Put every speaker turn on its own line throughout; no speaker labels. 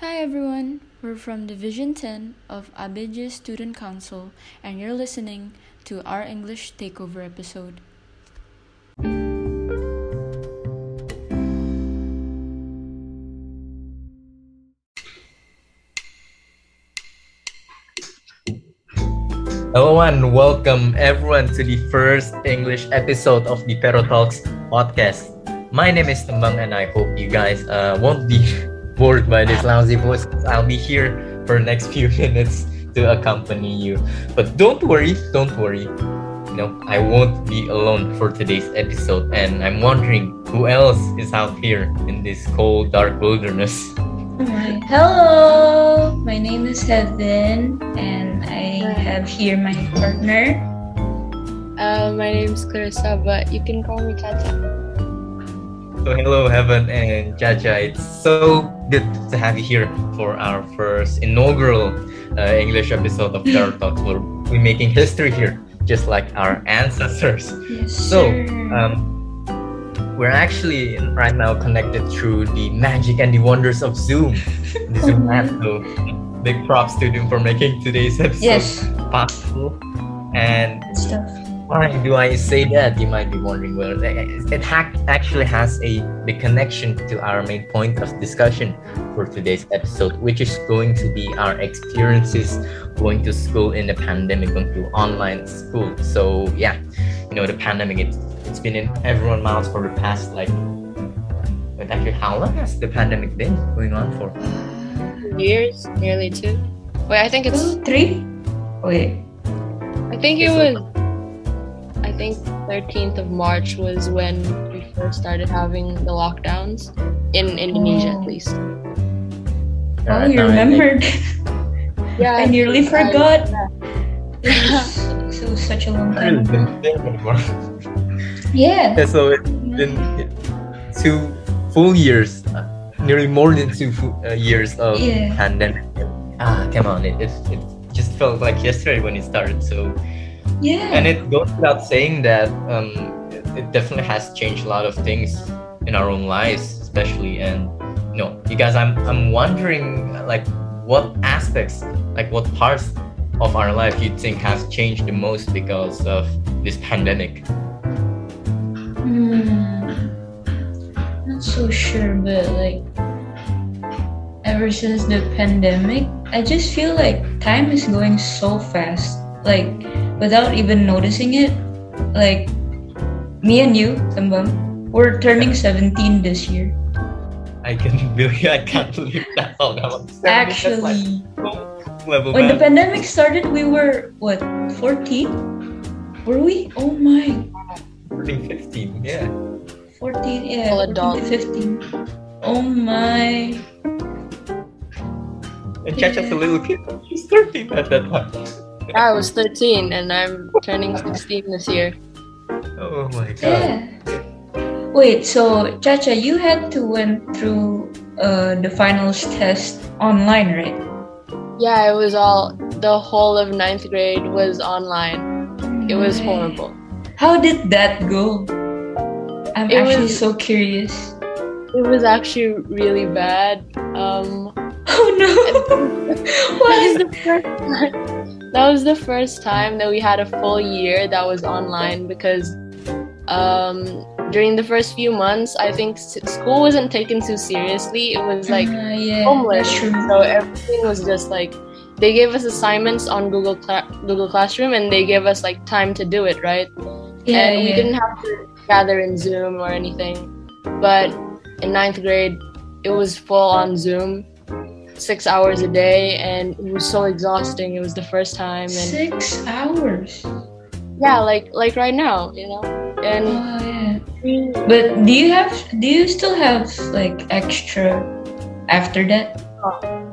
Hi everyone, we're from Division 10 of ABJ Student Council, and you're listening to our English Takeover episode.
Hello and welcome everyone to the first English episode of the Pero Talks podcast. My name is Tembang and I hope you guys uh, won't be bored by this lousy voice. I'll be here for the next few minutes to accompany you. But don't worry, don't worry. You know, I won't be alone for today's episode and I'm wondering who else is out here in this cold, dark wilderness.
Hi. Hello, my name is Heaven, and I have here my partner.
Uh, my name is Clarissa, but you can call me Chacha.
So hello, Heaven and Chacha. It's so good to have you here for our first inaugural uh, English episode of Pero Talks. We're, we're making history here, just like our ancestors.
Yes,
So, um, we're actually right now connected through the magic and the wonders of Zoom. The Zoom app. So, big props to them for making today's episode
yes,
possible. And
stuff.
Why do I say that? You might be wondering. Well, it it ha- actually has a big connection to our main point of discussion for today's episode, which is going to be our experiences going to school in the pandemic, going to online school. So yeah, you know the pandemic. It's it's been in everyone's mouths for the past like. But actually, how long has the pandemic been going on for?
Years, nearly two. Wait, I think it's.
Two, three. Wait.
I think it
It's
was. I think 13th of March was when we first started having the lockdowns in Indonesia,
Oh.
at least.
Oh,
Right
you
now, I think-
remembered.
Yeah,
I nearly
I-
forgot.
Yeah.
so such a long time.
I really
time.
didn't think anymore.
Yeah.
Yeah, so it's been two full years, uh, nearly more than two fu- uh, years of
Yeah.
pandemic. Ah, come on, it, it, it just felt like yesterday when it started. So,
Yeah.
and it goes without saying that um, it, it definitely has changed a lot of things in our own lives, especially. And you know, you guys, I'm I'm wondering like what aspects, like what parts of our life you think has changed the most because of this pandemic.
Hmm. Not so sure, but like ever since the pandemic, I just feel like time is going so fast. Like without even noticing it. Like me and you, Tembang, we're turning 17 this year.
I can believe I can't believe that. That was
Actually,
level
when the pandemic started, we were what 14? Were we? Oh my,
14, 15, yeah.
14. Yeah,
Full
14
adult.
15. Oh my.
And Chacha's a little kid. She's 13 at that time.
I was 13 and I'm turning 16 this year.
Oh my god.
Yeah. Wait, so Chacha, you had to went through uh, the finals test online, right?
Yeah, it was all. The whole of ninth grade was online. It was
Okay.
horrible.
How did that go? I'm
It
actually
was-
so curious.
It was actually really bad. Um,
Oh no!
what
is
the first time. That was the first time that we had a full year that was online because um, during the first few months, I think school wasn't taken too seriously. It was like
Uh, yeah,
homeless, so everything was just like they gave us assignments on Google Cla- Google Classroom and they gave us like time to do it, right?
Yeah,
and we
yeah.
didn't have to gather in Zoom or anything. But in ninth grade, it was full on Zoom, six hours a day, and it was so exhausting. It was the first time, and
Six hours.
yeah, like like right now, you know. And
Oh yeah. But do you have? Do you still have like extra after that?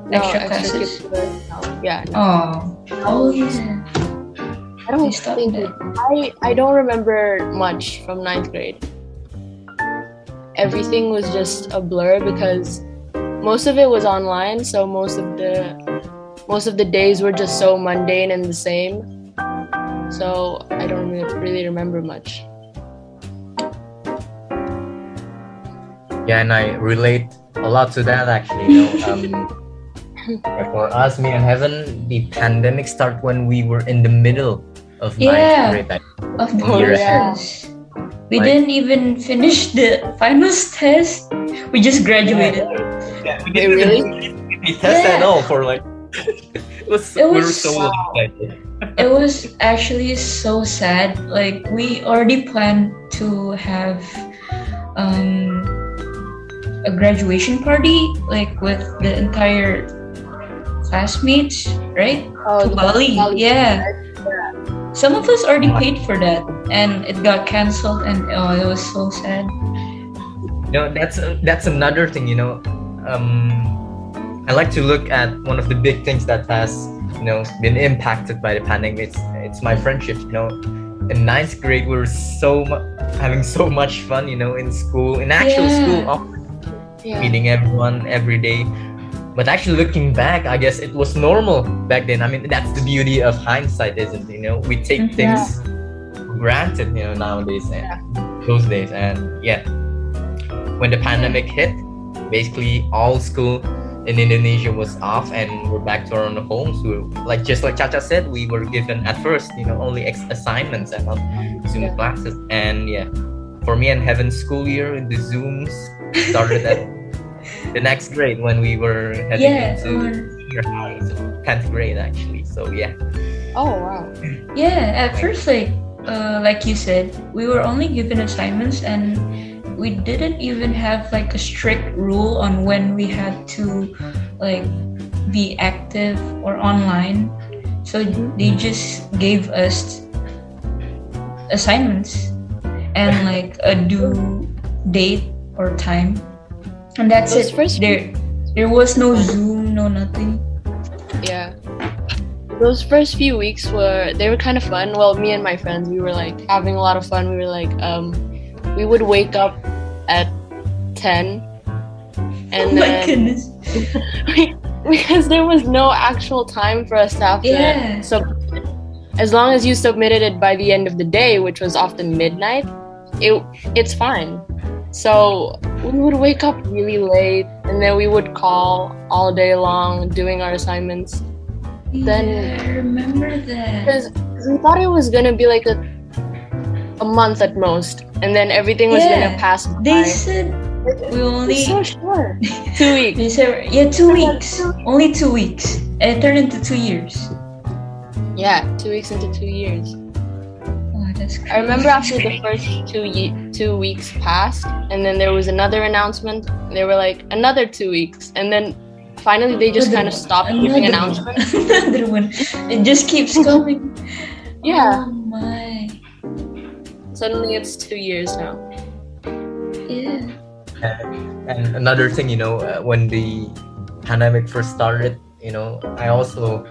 no
extra classes?
no. Yeah, no.
Oh. Oh yeah.
I don't think it, I I don't remember much from ninth grade. Everything was just a blur because most of it was online, so most of the most of the days were just so mundane and the same. So I don't really remember much.
Yeah, and I relate a lot to that actually. You know, um, for us, me and Heaven, the pandemic started when we were in the middle of
Yeah.
ninth grade. Like,
Of
course,
yeah.
We
Like-
didn't even finish the finals test. We just graduated.
Yeah, we didn't
really?
we test at all for like. it was,
It
we were so
Wow.
It was actually so sad. Like we already planned to have um, a graduation party, like with the entire classmates, right?
Oh,
to Bali.
Bali,
Yeah.
Yeah.
Some of us already paid for that, and it got canceled, and oh, it was so sad.
You know, that's that's another thing. You know, um, I like to look at one of the big things that has you know been impacted by the pandemic. It's it's my friendship. You know, in ninth grade we were so mu- having so much fun. You know, in school, in actual
Yeah.
school,
Yeah.
meeting everyone every day. But actually, looking back, I guess it was normal back then. I mean, that's the beauty of hindsight, isn't it? You know, we take
Mhm.
things for granted, you know, nowadays and those days. And yeah, when the pandemic hit, basically all school in Indonesia was off, and we're back to our own homes. We were, like just like Chacha said, we were given at first, you know, only ex- assignments and not Zoom
Yeah.
classes. And yeah, for me and Heaven's school year, the Zooms started at the next grade when we were heading
Yeah,
into
or-
junior high, so 10th grade actually. So yeah,
Oh wow.
Yeah, at first, like, uh, like you said, we were only given assignments, and we didn't even have like a strict rule on when we had to, like, be active or online. So they just gave us assignments and like a due date or time, and that's
Those
it.
first
there, there was no Zoom, no nothing.
Yeah. Those first few weeks were they were kind of fun. Well, me and my friends, we were like having a lot of fun. We were like, um, we would wake up at ten, and
oh my
then
goodness!
because there was no actual time for us to have to
Yeah.
sub- as long as you submitted it by the end of the day, which was often midnight, it it's fine. So we would wake up really late, and then we would call all day long doing our assignments. Then-
yeah, I remember that.
Because we thought it was gonna be like a a month at most, and then everything was
Yeah.
gonna pass by.
They said we only.
So short. Two weeks.
They said yeah, two weeks. Only two weeks. And it turned into two years.
Yeah, two weeks into two years.
Oh, that's crazy.
I remember after the first two ye- two weeks passed, and then there was another announcement. They were like another two weeks, and then finally they just
Another
kind of stopped giving announcements.
Another one. It just keeps coming.
Yeah.
Oh my.
Suddenly it's two years now.
Yeah.
and another thing, you know, uh, when the pandemic first started, you know, I also,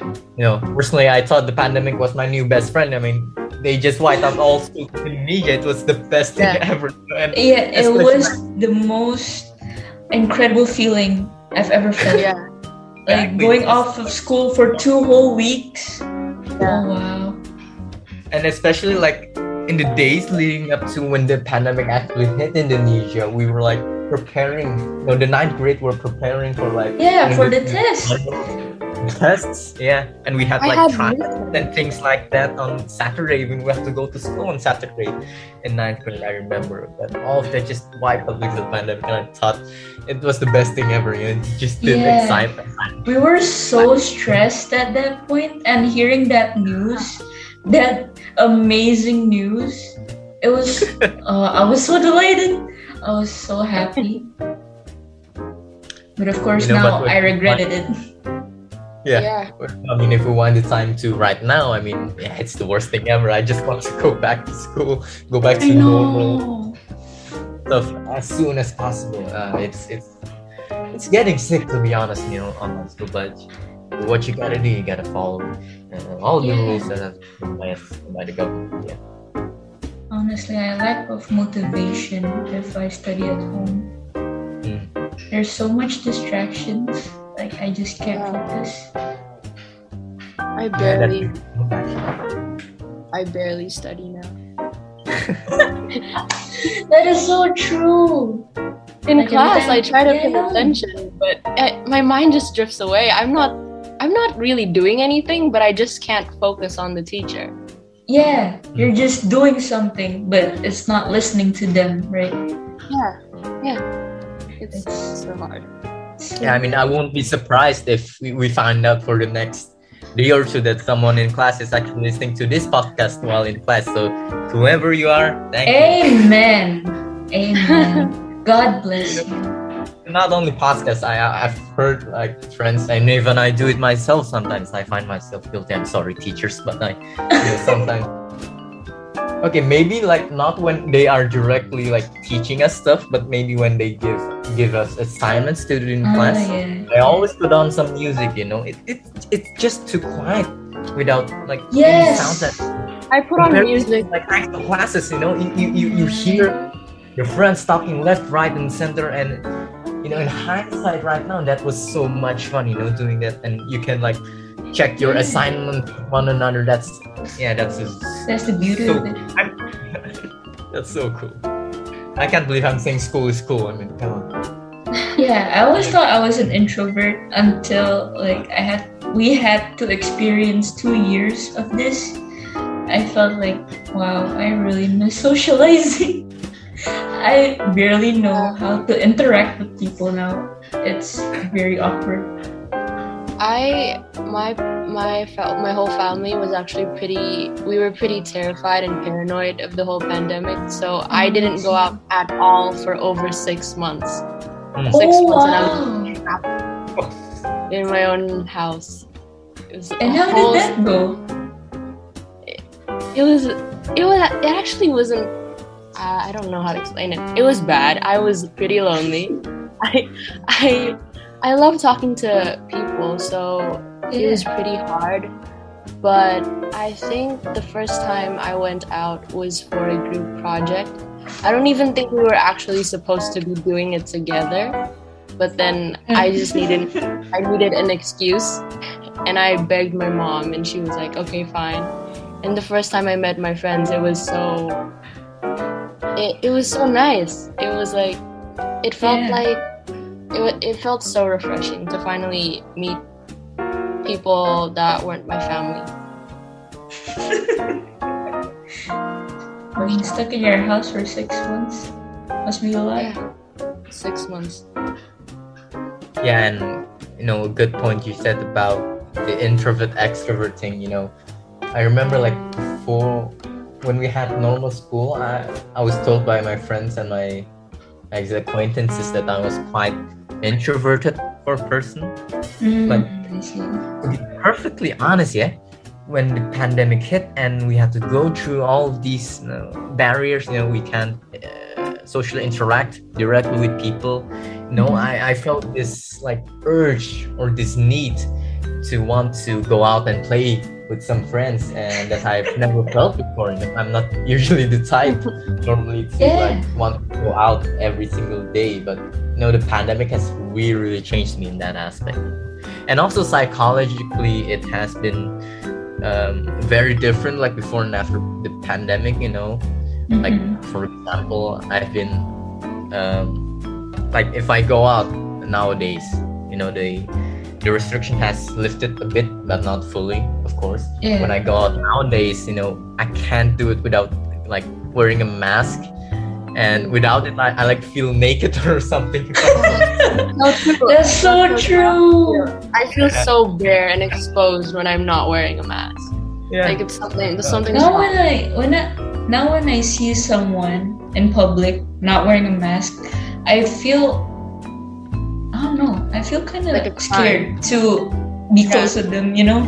you know, personally, I thought the pandemic was my new best friend. I mean, they just wiped out all school in Indonesia. It was the best thing ever. And
Yeah, it
Especially-
was the most incredible feeling I've ever felt.
Yeah.
Like
Exactly.
going off of school for two whole weeks.
Yeah.
Oh wow.
and especially like in the days leading up to when the pandemic actually hit Indonesia, we were like preparing. You know, the ninth grade were preparing for like
Yeah, for the
the-
test.
tests. Yeah, and we had
I
like
had
trials and things like that on Saturday when we have to go to school on Saturday in ninth grade. I remember, but all of that just wiped out because of the pandemic, and I thought it was the best thing ever. You know, just did
Yeah.
excitement.
We were so stressed at that point, and hearing that news, that amazing news, it was. Uh, I was so delighted. I was so happy. But of course,
You know,
now I regretted it.
Yeah.
Yeah.
I mean, if we want the time to right now, I mean, yeah, it's the worst thing ever. I just want to go back to school, go back to normal stuff as soon as possible. Uh, it's it's it's getting sick to be honest, you know, online school. But what you gotta do, you gotta follow uh, all the rules that have been placed by the government. Yeah.
Honestly, I lack of motivation if I study at home.
Mm.
There's so much distractions. Like I just can't focus.
I barely, I barely study now.
That is so true.
in
Like,
class
time-
I try to pay attention, but I, my mind just drifts away. I'm not I'm not really doing anything, but I just can't focus on the teacher.
Yeah, hmm. you're just doing something, but it's not listening to them, right?
Yeah, yeah. It's
It's-
so hard.
Yeah, I mean, I won't be surprised if we, we find out for the next day or two that someone in class is actually listening to this podcast while in class. So, whoever you are, thank you.
Amen. Amen. God bless you.
Not only podcast, I I've heard like friends, and even I do it myself. Sometimes I find myself guilty. I'm sorry, teachers, but I you know, sometimes. Okay, maybe like not when they are directly like teaching us stuff, but maybe when they give give us assignments to do in
Ah,
class.
yeah.
I always put on some music, you know. It, it it's just too quiet without like any
Yes.
sound that
I put on music.
like actual classes, you know. You, you, you, you hear your friends talking left, right, and center, and you know, in hindsight, right now, that was so much fun, you know, doing that, and you can like check your assignment one another. That's yeah, that's just,
That's the beauty
So-
of it.
That's so cool. I can't believe I'm saying school is cool. I mean, come on.
Yeah, I always thought I was an introvert until like I had we had to experience two years of this. I felt like wow, I really miss socializing. I barely know how to interact with people now. It's very awkward.
I my my my whole family was actually pretty. We were pretty terrified and paranoid of the whole pandemic. So I mm-hmm. didn't go out at all for over six months. Mm. Six
oh
months and I
wow!
was in my own house.
And how
whole-
did that go?
It was. It was. It actually wasn't. Uh, I don't know how to explain it. It was bad. I was pretty lonely. I I I love talking to people, so it was pretty hard. But I think the first time I went out was for a group project. I don't even think we were actually supposed to be doing it together. But then I just needed I needed an excuse and I begged my mom and she was like, "Okay, fine." And the first time I met my friends, it was so it, it was so nice. It was like it felt
Yeah.
like it, it felt so refreshing to finally meet people that weren't my family.
Being stuck in your house for six months must be a lot.
Yeah. Six months.
Yeah, and you know, a good point you said about the introvert extrovert thing. You know, I remember like before when we had normal school, I I was told by my friends and my ex acquaintances that I was quite introverted for a person.
Mm,
Like- To be perfectly honest, yeah, when the pandemic hit and we had to go through all these you know, barriers, you know, we can't uh, socially interact directly with people. You know,
Mhm.
I, I felt this like urge or this need to want to go out and play with some friends and that I've never felt before. Know, I'm not usually the type normally to
Yeah.
like want to go out every single day, but you know, the pandemic has really, really changed me in that aspect and also psychologically it has been um, very different like before and after the pandemic you know like
Mhm.
for example i've been um, like if i go out nowadays you know the the restriction has lifted a bit but not fully of course
Yeah.
when i go out nowadays you know i can't do it without like wearing a mask and without it i, I like feel naked or something
No.
That's so true.
I feel so bare and exposed when I'm not wearing a mask.
yeah
Like if something, if something's
Now when I when I now when I see someone in public not wearing a mask, I feel I don't know. I feel kind of
Like a
scared to be
Yeah.
close with them. You know?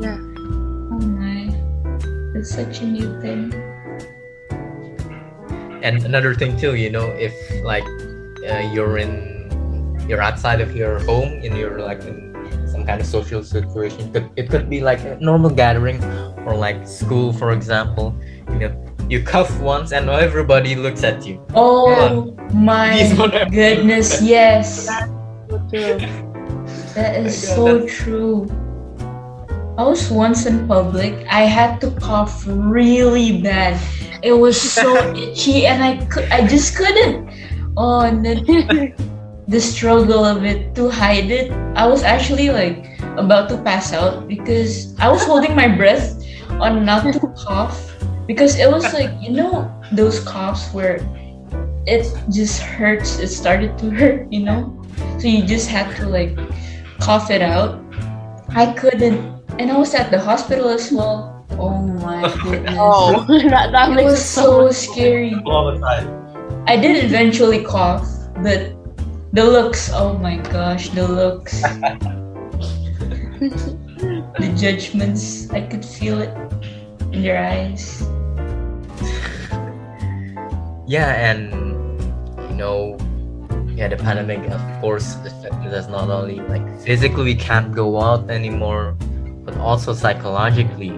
Yeah.
Oh my, it's such a new thing.
and another thing too you know if like uh, you're in you're outside of your home and you're like in some kind of social situation could it could be like a normal gathering or like school for example you know you cough once and everybody looks at you
Oh my
These one have-
goodness, yes. That is so
that's-
true. I was once in public. I had to cough really bad. It was so itchy, and I could, I just couldn't. Oh, and then the struggle of it to hide it. I was actually like about to pass out because I was holding my breath on not to cough because it was like you know those coughs where it just hurts. It started to hurt, you know. So you just had to like cough it out. I couldn't, and I was at the hospital as well. Oh my oh. goodness.
oh, that, that
It
makes
was
it so
so scary.
All the time.
I did eventually cough, but the looks, oh my gosh, the looks. the judgments, I could feel it in their eyes.
Yeah, and you know, yeah, the pandemic of course affected us not only like physically we can't go out anymore, but also psychologically.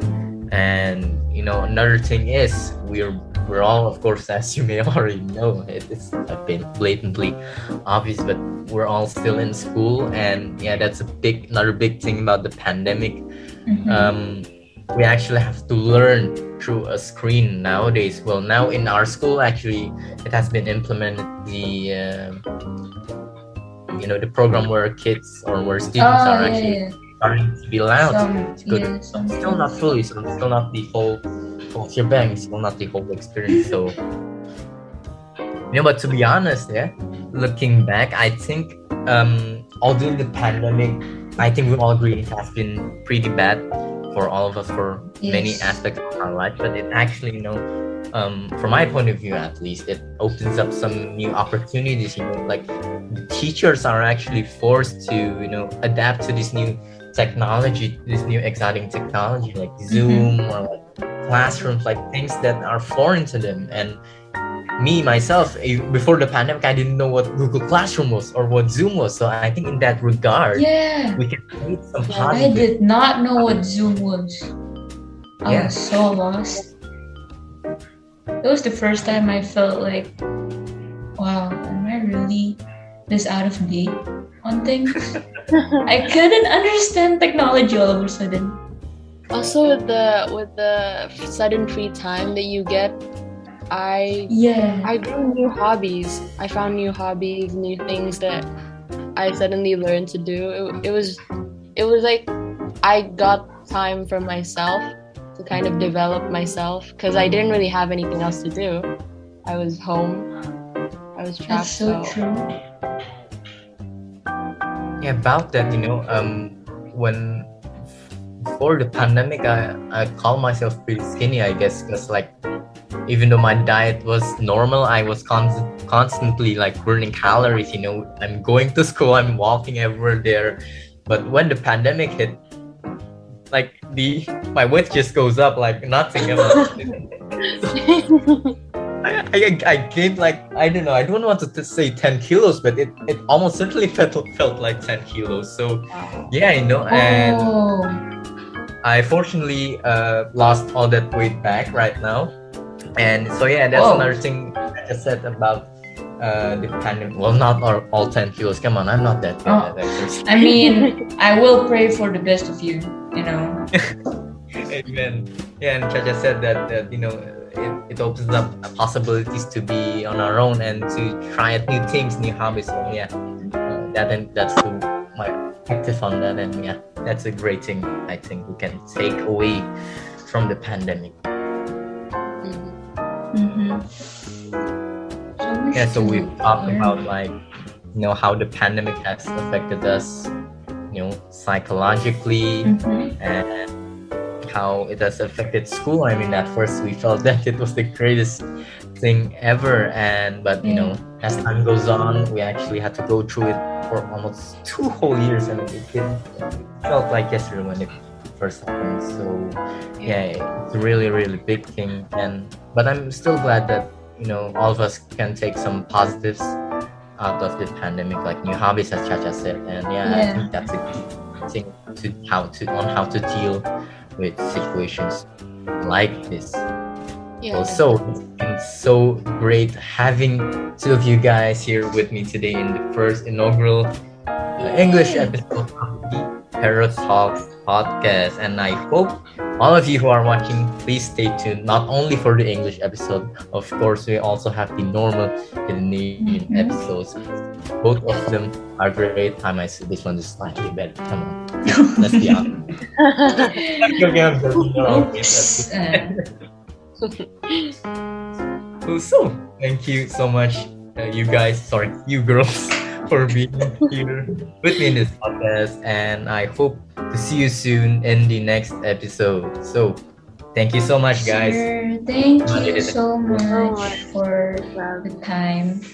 And you know, another thing is we're we're all of course as you may already know, it is a bit blatantly obvious, but we're all still in school and yeah, that's a big another big thing about the pandemic
Mhm.
um, we actually have to learn through a screen nowadays. Well, now in our school, actually, it has been implemented the uh, you know the program where kids or where students
oh,
are
yeah,
actually
yeah.
starting to be allowed
Some,
to go to
yeah, some
still not fully, so still not the whole whole shebang, still not the whole experience. So, you know, but to be honest, yeah, looking back, I think um, although the pandemic, I think we all agree it has been pretty bad for all of us for many aspects of our life, but it actually, you know, um, from my point of view at least, it opens up some new opportunities. You know, like teachers are actually forced to, you know, adapt to this new technology, this new exciting technology like Zoom or like classrooms, like things that are foreign to them. And me myself, eh, before the pandemic, I didn't know what Google Classroom was or what Zoom was. So I think in that regard,
Yeah,
we can create some
I
positive.
did not know what Zoom was. I
Yeah.
was so lost. It was the first time I felt like, wow, am I really this out of date on things? I couldn't understand technology all of a sudden.
also with the with the sudden free time that you get, I
Yeah.
I grew new hobbies. I found new hobbies, new things that I suddenly learned to do. It, it was it was like I got time for myself to kind of develop myself because I didn't really have anything else to do. I was home. I was trapped.
That's so true.
Yeah, about that, you know, um, when before the pandemic, I I call myself pretty skinny, I guess, because like even though my diet was normal, I was constant, constantly like burning calories. You know, I'm going to school, I'm walking everywhere there, but when the pandemic hit, like the my weight just goes up like nothing. I, I, I gained like I don't know I don't want to t- say 10 kilos but it, it almost certainly felt felt like 10 kilos so yeah you know and
Oh,
I fortunately uh, lost all that weight back right now and so yeah that's
Whoa.
another thing I just said about uh, the pandemic well not all, all 10 kilos come on I'm not that bad exercise
I mean, I will pray for the best of you. You know.
Amen. Yeah, and Chacha said that, that you know it, it opens up possibilities to be on our own and to try out new things, new hobbies. So yeah, uh, that and that's the, my active on that, and yeah, that's a great thing. I think we can take away from the pandemic.
Mhm.
Mm-hmm.
Yeah, so we've talked about like you know how the pandemic has affected us, you know, psychologically.
hmm
and how it has affected school. I mean, at first we felt that it was the greatest thing ever, and but you know, as time goes on, we actually had to go through it for almost two whole years. I mean, it it felt like yesterday when it first happened. So yeah, it's a really really big thing, and but I'm still glad that you know all of us can take some positives out of this pandemic, like new hobbies, as Chacha said, and yeah, I think that's a key thing to how to on how to deal with situations like this.
Yeah.
Also, it's been so great having two of you guys here with me today in the first inaugural uh, English episode of the Pero Talks podcast. And I hope all of you who are watching, please stay tuned not only for the English episode, of course, we also have the normal Indonesian
Mhm.
episodes. Both of them are great. I might say this one is slightly better. Come on. Let's be honest. Okay, I'm joking. No,
Oops.
okay, Cool. So, thank you so much, uh, you guys, sorry, you girls, for being here with me in this podcast. And I hope to see you soon in the next episode. So, thank you so much, guys.
Sure. Thank you so much
much.
for the time.